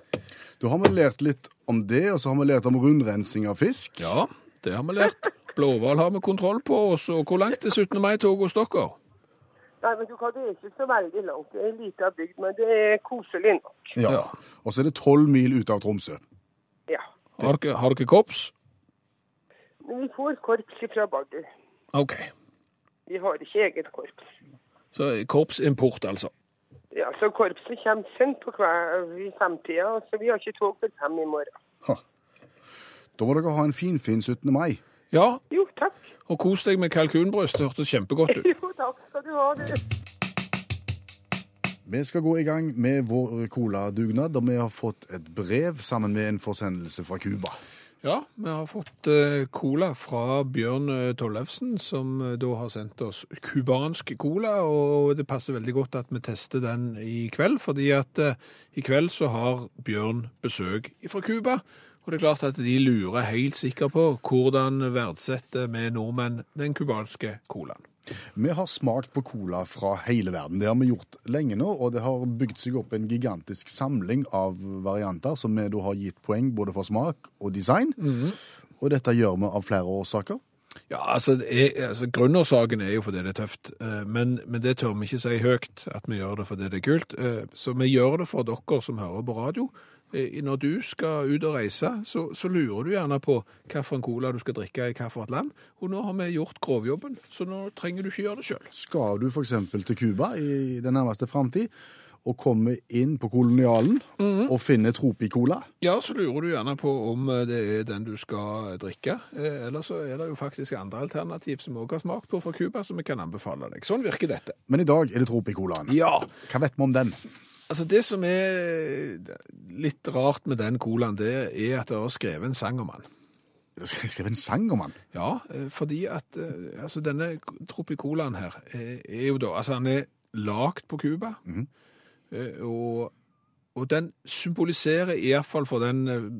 Da har vi lært litt om det, og så har vi lært om rundrensing av fisk. Ja, det har vi lært. Blåhval har vi kontroll på. Og så hvor langt er 17. mai-toget hos dere? Nei, men du kan, det er ikke så veldig langt. Det er en liten bygd, men det er koselig nok. Ja. Ja. Og så er det tolv mil ut av Tromsø. Har dere, har dere kops? Vi får korps fra Bardu. OK. Vi har ikke eget korps. Så korpsimport, altså. Ja, så korpset kommer sent på hver i femtida, så vi har ikke tog til fem i morgen. Da må dere ha en finfin 17. mai. Ja, Jo, takk. og kos deg med kalkunbrøst. Det hørtes kjempegodt ut. Jo, takk skal du ha. Du. Vi skal gå i gang med vår coladugnad, og vi har fått et brev sammen med en forsendelse fra Cuba. Ja, vi har fått eh, cola fra Bjørn eh, Tollefsen, som eh, da har sendt oss kubansk cola, og det passer veldig godt at vi tester den i kveld, fordi at i kveld så har Bjørn besøk fra Cuba, og det er klart at de lurer helt sikkert på hvordan verdsetter vi nordmenn den kubanske colaen. Vi har smakt på cola fra hele verden. Det har vi gjort lenge nå, og det har bygd seg opp en gigantisk samling av varianter som vi da har gitt poeng både for smak og design. Og dette gjør vi av flere årsaker. Ja, altså, er, altså Grunnårsaken er jo fordi det er tøft, eh, men, men det tør vi ikke si høyt at vi gjør det fordi det er kult. Eh, Så vi gjør det for dere som hører på radio. Eh, Når du skal ut og reise, så, så lurer du gjerne på hvilken cola du skal drikke i hvilket land. Og nå har vi gjort grovjobben, så nå trenger du ikke gjøre det sjøl. Skal du f.eks. til Cuba i den nærmeste framtid og komme inn på kolonialen og finne Tropicola Ja, så lurer du gjerne på om eh, det er den du skal drikke. Eh, Eller så er det jo faktisk andre alternativ som vi også har smakt på fra Cuba, som vi kan anbefale deg. Sånn virker dette. Men i dag er det Tropicolaen. Ja, Hva vet vi om den? Altså Det som er litt rart med den colaen, det er at det er skrevet en sang om den. Skrevet en sang om den. Ja, eh, fordi at eh, altså denne tropicolaen her er, jo da Altså han er lagd på Cuba, mm. eh, og, og den symboliserer iallfall for den eh,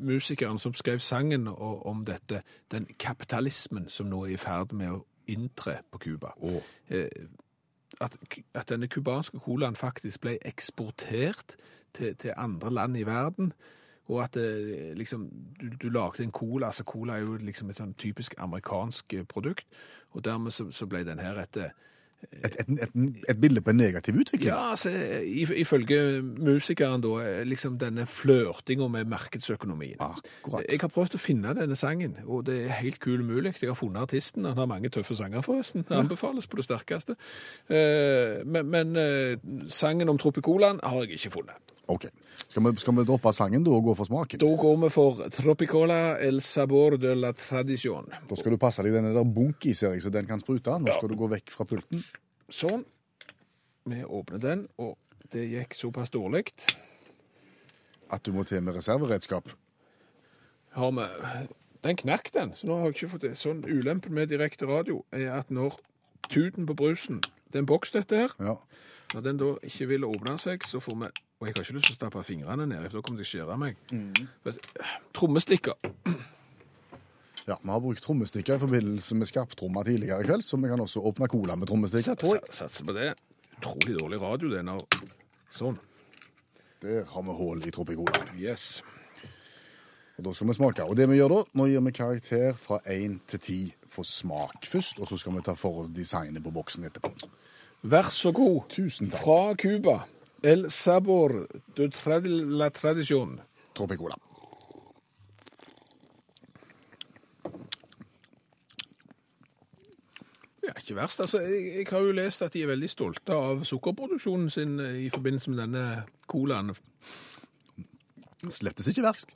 musikeren som skrev sangen om dette, den kapitalismen som nå er i ferd med å inntre på Cuba. Å. Eh, at, at denne kubanske colaen faktisk ble eksportert til, til andre land i verden. Og at det, liksom, du, du lagde en cola. altså Cola er jo liksom et sånn typisk amerikansk eh, produkt. Og dermed så, så ble den her et eh, Et, et, et, et bilde på en negativ utvikling? Ja, altså, ifølge musikeren da, er liksom denne flørtinga med markedsøkonomien. Akkurat. Jeg har prøvd å finne denne sangen, og det er helt kul mulig. Jeg har funnet artisten, han har mange tøffe sanger forresten. Det anbefales på det sterkeste. Eh, Men, men eh, sangen om Tropicolaen har jeg ikke funnet. Ok. Skal vi, skal vi droppe sangen da og gå for smaken? Da går vi for Tropicola el sabor de la tradición. Da skal du passe deg denne der bunki, ser jeg, så den kan sprute. Nå skal du gå vekk fra pulten. Sånn. Vi åpner den, og det gikk såpass dårlig. At du må til med reserveredskap. har vi Den knakk den, så nå har jeg ikke fått det. Sånn ulempen med direkte radio er at når tuten på brusen Det er en boks, dette her. Ja. Når den da ikke vil åpne seg, så får vi Og jeg har ikke lyst til å stappe fingrene ned, for da kommer de til å skjære meg. Mm. Trommestikker. ja. Vi har brukt trommestikker i forbindelse med skarptromma tidligere i kveld, så vi kan også åpne cola med trommestikker. Satser på det. Utrolig dårlig radio, det når Sånn. Der har vi hull i Tropicola. Yes. Og da skal vi smake. Og det vi gjør da, nå gir vi karakter fra 1 til 10 for smak først, og så skal vi ta for oss designet på boksen etterpå. Vær så god. Tusen takk. Fra Cuba. El sabor de trad la tradición. Tropicola. Ja, ikke verst. Altså, jeg, jeg har jo lest at de er veldig stolte av sukkerproduksjonen sin eh, i forbindelse med denne colaen. Slettes ikke verst,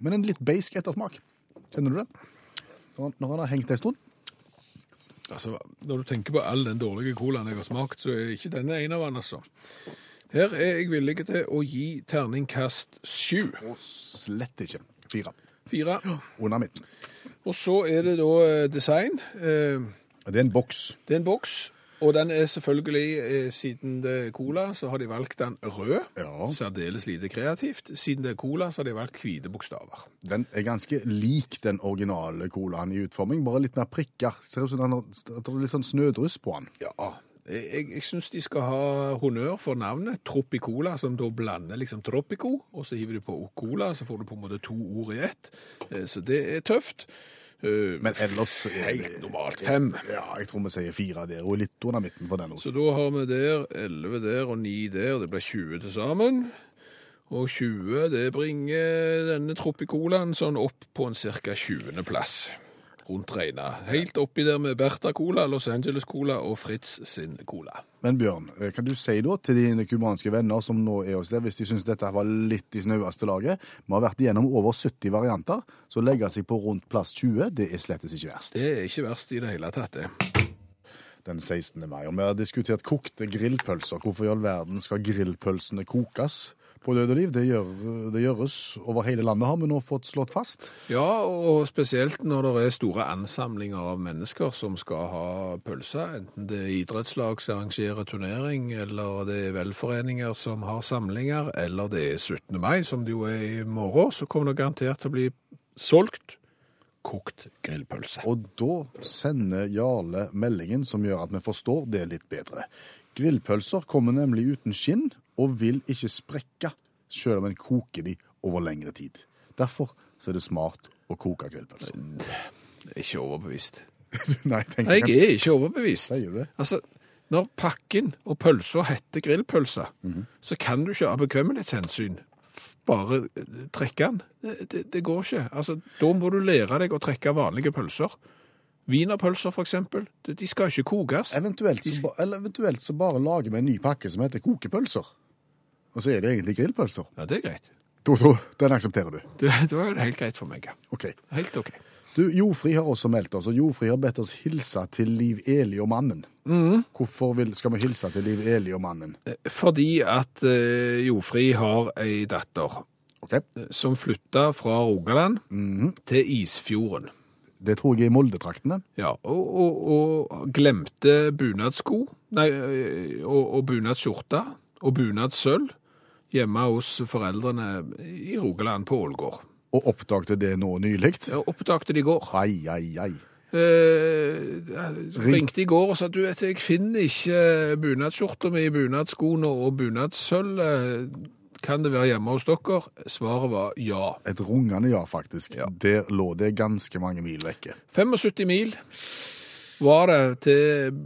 men en litt beisk ettersmak. Kjenner du det? Når, når han har hengt en stund. Altså, når du tenker på all den dårlige colaen jeg har smakt, så er ikke denne en av den, altså. Her er jeg villig til å gi terningkast sju. Slett ikke. Fire. Fire. Under midten. Og så er det da eh, design. Eh, Det er en boks. Det er en boks, og den er selvfølgelig, eh, siden det er cola, så har de valgt den rød. Ja. Særdeles lite kreativt. Siden det er cola, så har de valgt hvite bokstaver. Den er ganske lik den originale colaen i utforming, bare litt mer prikker. Ser ut som det er litt sånn snødryss på den. Ja, jeg, jeg syns de skal ha honnør for navnet Tropicola, som da blander liksom Tropico, og så hiver de på Cola, så får du på en måte to ord i ett. Eh, Så det er tøft. Eh, Men ellers er Helt normalt. Fem. Ja, jeg tror vi sier fire der, og litt under midten på den Så da har vi der 11 der og 9 der. Det blir 20 til sammen. Og 20, det bringer denne Tropicolaen sånn opp på en ca. 20. plass. Rundt regna. Helt oppi der med Berta Cola, Los Angeles Cola og Fritz sin cola. Men Bjørn, eh, kan du si da til dine kubanske venner som nå er hos deg, hvis de syns dette var litt i snaueste laget Vi har vært igjennom over 70 varianter, så å legge seg på rundt plass 20, det er slettes ikke verst. Det er ikke verst i det hele tatt, det. Den 16. mai. Og vi har diskutert kokte grillpølser. Hvorfor i all verden skal grillpølsene kokes på død og liv? Det, gjør, det gjøres over hele landet, har vi nå fått slått fast. Ja, og spesielt når det er store ansamlinger av mennesker som skal ha pølse. enten det er idrettslag som arrangerer turnering, eller det er velforeninger som har samlinger, eller det er 17. mai, som det jo er i morgen, så kommer det garantert til å bli solgt kokt grillpølse. Og da sender Jarle meldingen som gjør at vi forstår det litt bedre. Grillpølser kommer nemlig uten skinn og vil ikke sprekke selv om en koker de over lengre tid. Derfor så er det smart å koke grillpølser. Jeg er ikke overbevist. Nei, tenker Jeg er ikke overbevist. Sier du det? Altså, når pakken og pølsa heter grillpølse, så kan du ikke av bekvemmelighetshensyn bare eh, trekke den. Det, det, går ikke. Altså, da må du lære deg å trekke vanlige pølser. Wienerpølser, de de skal ikke kokes. Eventuelt så, eller eventuelt så bare lager vi en ny pakke som heter kokepølser. Og så er det egentlig grillpølser. Ja, det er greit. Da, da, den aksepterer du. Det, da er det helt greit for meg. ja. Ok. Helt OK. Du, Jofri har også meldt oss, og Jofri har bedt oss hilse til Liv Eli og mannen. Hvorfor vil, skal vi hilse til Liv Eli og mannen? Fordi at uh, Jofri har ei datter Ok, eh, som flytta fra Rogaland til Isfjorden. Det tror jeg er i Moldetraktene. Ja, og, og, og glemte bunadsko, nei, og, og bunadsskjorte og bunadssølv hjemme hos foreldrene i Rogaland på Ålgård. Og oppdagte det nå nylig. Ja, oppdagte det i går. Ai, ai, ai. Eh, ringte i går og sa du vet, jeg finner ikke bunadsskjorta mi, bunadsskoene og bunadssølvet. Kan det være hjemme hos dere? Svaret var ja. Et rungende ja, faktisk. Der lå det ganske mange mil vekke. 75 mil var det til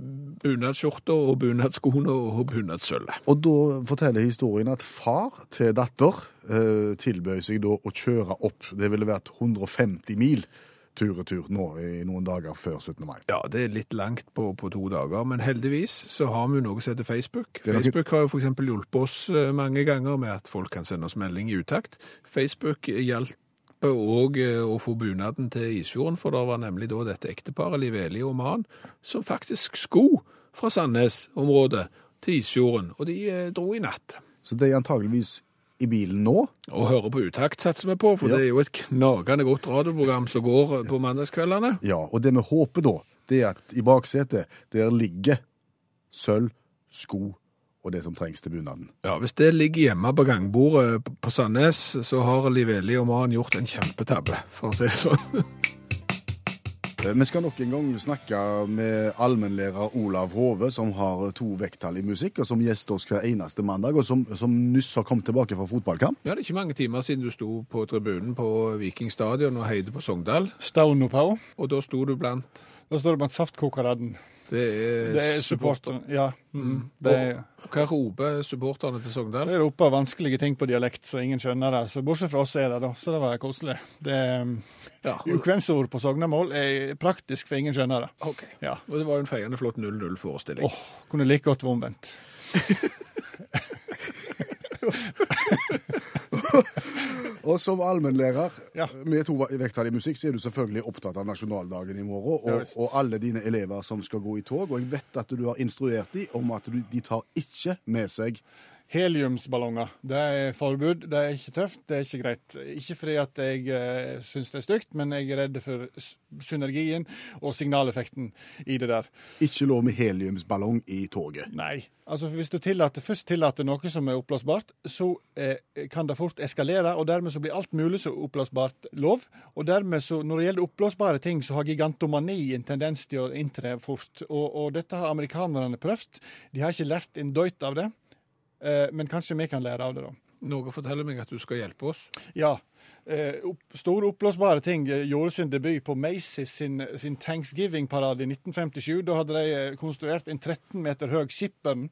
bunadsskjorta og bunadsskoene og bunadssølvet. Og da forteller historien at far til datter eh, tilbød seg da å kjøre opp. Det ville vært 150 mil tur-retur nå i noen dager før 17. mai. Ja, det er litt langt på, på to dager, men heldigvis så har vi noe som heter Facebook. Er Facebook har jo eksempel hjulpet oss eh, mange ganger med at folk kan sende oss melding i utakt. Facebook hjelper òg å få bunaden til Isfjorden, for det var nemlig da dette ekteparet, Liv Eli og Maren, som faktisk sko fra Sandnes-området til Isfjorden, og de eh, dro i natt. Så det er antageligvis i bilen nå. Og hører på utakt, satser vi på, for Ja. det er jo et knagende godt radioprogram som går på mandagskveldene. Ja, og det vi håper da, det er at i baksetet der ligger sølv, sko og det som trengs til bunaden. Ja, Hvis det ligger hjemme på gangbordet på Sandnes, så har Liv Eli og Maren gjort en kjempetabbe, for å si det sånn. Eh, Vi skal nok en gang snakke med allmennlærer Olav Hove, som har to vekttall i musikk, og som gjester oss hver eneste mandag, og som, som nyss har kommet tilbake fra fotballkamp. Ja, Det er ikke mange timer siden du sto på tribunen på Viking stadion og heide på Sogndal, Stone på. og da sto du blant Da står det blant saftkokeraden. Det er, Det er supporteren. Ja. Mm. Det, er, Og hva roper supporterne til Sogndal? det roper vanskelige ting på dialekt, så ingen skjønner det. Så Bortsett fra oss er det, da. Så det var koselig. Det er, Ja, Ukvemsord på sognamål er praktisk, for ingen skjønner det. ok. Ja. Og det var jo en feiende flott 0-0-forestilling. Åh, kunne like godt vært omvendt. Og som allmennlærer Ja. med to vekttall i musikk, så er du selvfølgelig opptatt av nasjonaldagen i morgen, og, ja, og alle dine elever som skal gå i tog. Og jeg vet at du har instruert dem om at du, de tar ikke med seg Heliumsballonger, det er forbud. Det er ikke tøft, det er ikke greit. Ikke fordi at jeg eh, syns det er stygt, men jeg er redd for synergien og signaleffekten i det der. ikke lov med heliumsballong i toget. Nei. Altså Hvis du tillater, først tillater noe som er oppblåsbart, så eh, kan det fort eskalere, og dermed så blir alt mulig som oppblåsbart lov. Og dermed så, når det gjelder oppblåsbare ting, så har gigantomani en tendens til å inntre fort. Og, og dette har amerikanerne prøvd. De har ikke lært en døyt av det, men kanskje vi kan lære av det, da. Noe forteller meg at du skal hjelpe oss. Ja. Eh, opp, store oppblåsbare ting eh, gjorde sin debut på Macy's sin, sin Thanksgiving-parade i 1957. Da hadde de eh, konstruert en 13 meter høy skipperen.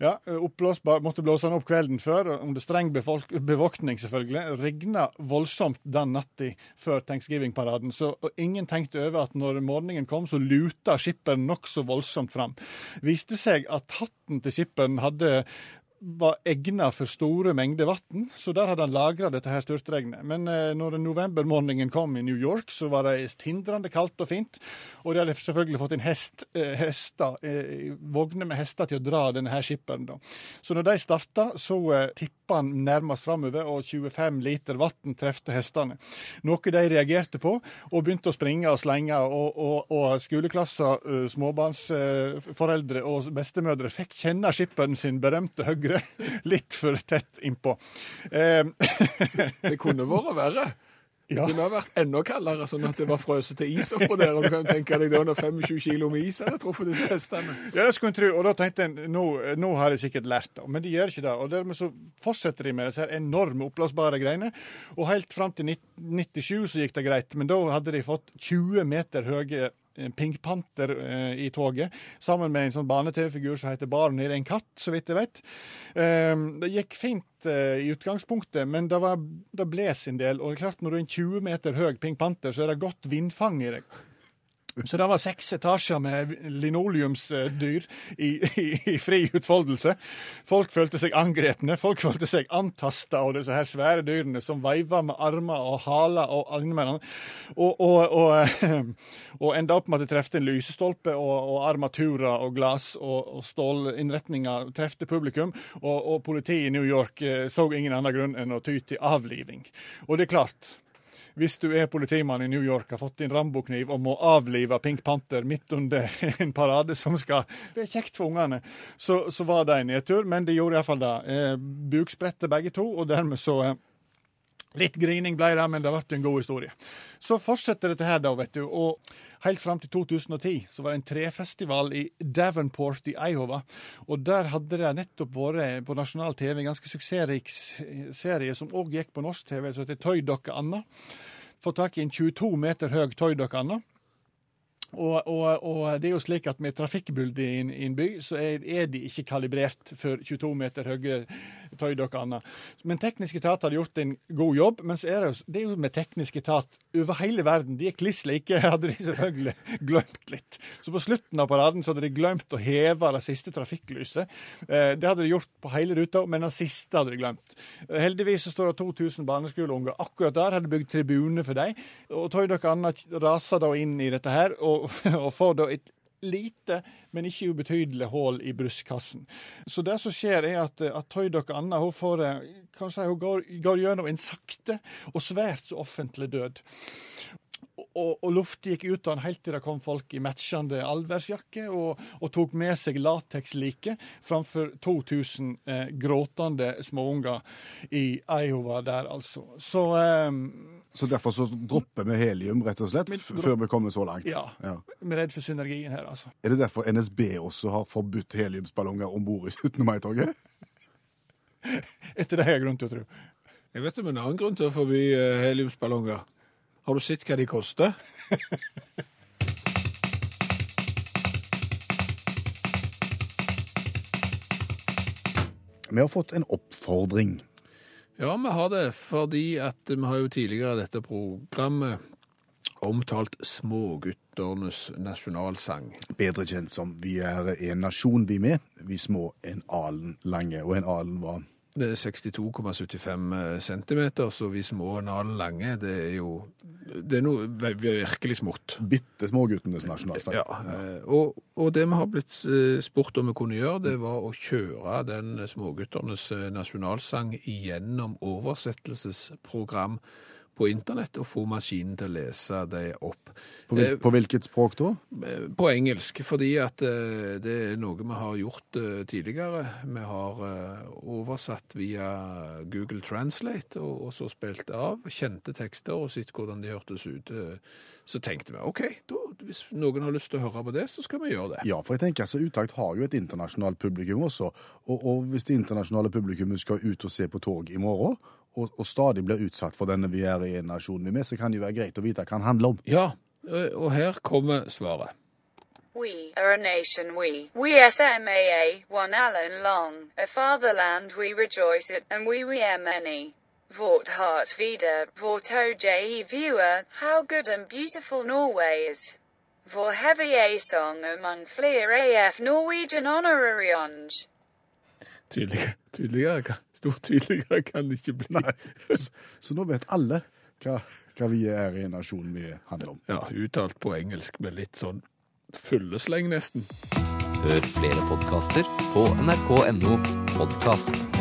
Ja, eh, oppblåsbar, Måtte blåse den opp kvelden før, under streng bevoktning, selvfølgelig. Regna voldsomt den natta før Thanksgiving-paraden, så ingen tenkte over at når morgenen kom, så luta skipperen nokså voldsomt fram. Viste seg at hatten til skipperen hadde var egna for store mengder vann, så der hadde han lagra dette her styrtregnet. Men eh, når novembermorgenen kom i New York, så var det tindrende kaldt og fint. Og de hadde selvfølgelig fått inn hest, eh, hester, eh, vogner med hester til å dra denne her skipperen. Da. Så når de starta, så eh, tippa han nærmest framover, og 25 liter vann trefte hestene. Noe de reagerte på, og begynte å springe og slenge. Og, og, og skoleklasser, eh, småbarnsforeldre og bestemødre fikk kjenne skipperen sin berømte høyre litt for tett innpå. Eh, Det kunne vært verre. Det Ja. kunne ha vært enda kaldere, sånn at det var frøset til is oppå der. Og du kan tenke deg da når 25 kilo med is hadde truffet disse hestene. Ja, det skulle en tro. Og da tenkte jeg nå, nå har de sikkert lært det. Men de gjør ikke det. Og dermed så fortsetter de med disse her enorme oppblåsbare greiene. Og helt fram til 1997 så gikk det greit. Men da hadde de fått 20 meter høye Pink Panther eh, i toget, sammen med en sånn barne-TV-figur som heter Barney. Det er en katt, så vidt jeg vet. Eh, det gikk fint eh, i utgangspunktet, men det, var, det bles en del. Og det er klart, når du er en 20 meter høy Pink Panther, så er det godt vindfang i deg. Så det var seks etasjer med linoleumsdyr i, i, i fri utfoldelse. Folk følte seg angrepne, folk følte seg antasta av disse her svære dyrene som veiva med armer og haler og innimellom. Og, og, og, og enda opp med at det trefte en lysestolpe, og, og armaturer og glass og, og stålinnretninger trefte publikum. Og, og politiet i New York eh, så ingen annen grunn enn å ty til avliving. Og det er klart. Hvis du er politimann i New York, har fått din Rambo-kniv og må avlive Pink Panther midt under en parade som skal Det er kjekt for ungene. Så, så var det en nedtur, men de gjorde iallfall det. Eh, Bukspredte begge to, og dermed så eh, Litt grining ble det, men det ble en god historie. Så fortsetter dette her, da, vet du. Og helt fram til 2010 så var det en trefestival i Davenport i Iowa. Og der hadde det nettopp vært på nasjonal TV en ganske suksessrik serie som òg gikk på norsk TV, som heter Tøydokka Anna. Få tak i en 22 meter høy tøydokka Anna. Og, og, og det er jo slik at med trafikkbulde i i en by, så er, er de ikke kalibrert for 22 meter høye tøydokker og annet. Men teknisk etat hadde gjort en god jobb. Men så er det, jo, det er jo med teknisk etat over hele verden. De er kliss like, hadde de selvfølgelig glemt litt. Så på slutten av paraden så hadde de glemt å heve det siste trafikklyset. Eh, det hadde de gjort på hele ruta, men det siste hadde de glemt. Heldigvis så står det 2000 barneskoleunger akkurat der, hadde bygd tribune for dem. Og Tøydokker annet raser da inn i dette her. og og får da et lite, men ikke ubetydelig hull i brystkassen. Så det som skjer, er at, at Tøydokka Anna hun får, kan si, hun går, går gjennom en sakte og svært så offentlig død. Og, og luft gikk ut av den helt til det kom folk i matchende allværsjakke og, og, tok med seg latekslike framfor 2000 eh, gråtende småunger i Iowa der, altså. Så eh, Så derfor så dropper vi helium, rett og slett, før vi kommer så langt? Ja. ja. Vi er redd for synergien her, altså. Er det derfor NSB også har forbudt heliumsballonger om bord i 17. mai-toget? Etter det har jeg grunn til å tro. Jeg vet om en annen grunn til å forby eh, heliumsballonger. Har du sett hva de koster? Vi har fått en oppfordring. Ja, vi har det, fordi at vi har jo tidligere i dette programmet omtalt smågutternes nasjonalsang. Bedre kjent som Vi er en nasjon, vi med. Vi små en alen lange. Og en alen var Det er 62,75 centimeter, så vi små en alen lange, det er jo det er noe virkelig smått. bitte småguttenes nasjonalsang. Ja, eh, og, og det vi har blitt eh, spurt om vi kunne gjøre, det var å kjøre den smågutternes eh, nasjonalsang gjennom oversettelsesprogram på internett og få maskinen til å lese det opp. På, hvil, på hvilket språk da? Eh, På engelsk, fordi at eh, det er noe vi har gjort eh, tidligere. Vi har eh, oversatt via Google Translate og, og så spilt av. Kjente tekster og sett hvordan de hørtes ut. Eh, Så tenkte vi OK, da, hvis noen har lyst til å høre på det, så skal vi gjøre det. Ja, for jeg tenker altså, Utakt har jo et internasjonalt publikum også. Og, og hvis det internasjonale publikummet skal ut og se på tog i morgen, og, og stadig blir utsatt for denne vi er i en nasjon vi er med, så kan det jo være greit å vite hva den handler om. Ja, eh, og her kommer svaret. We are a nation, we. We SMAA, one Allen long. A fatherland we rejoice at, and we we are many. Vårt heart vida, vårt OJ viewer, how good and beautiful Norway is. Vår heavy A song among fler AF Norwegian honorarions. Tydeligere, tydeligere kan, stort tydeligere kan det ikke bli. Nei, så, så nå vet alle hva, hva vi er i nasjonen vi handler om. Ja, uttalt på engelsk med litt sånn fyllesleng nesten. Hør flere podkaster på nrk.no podkast.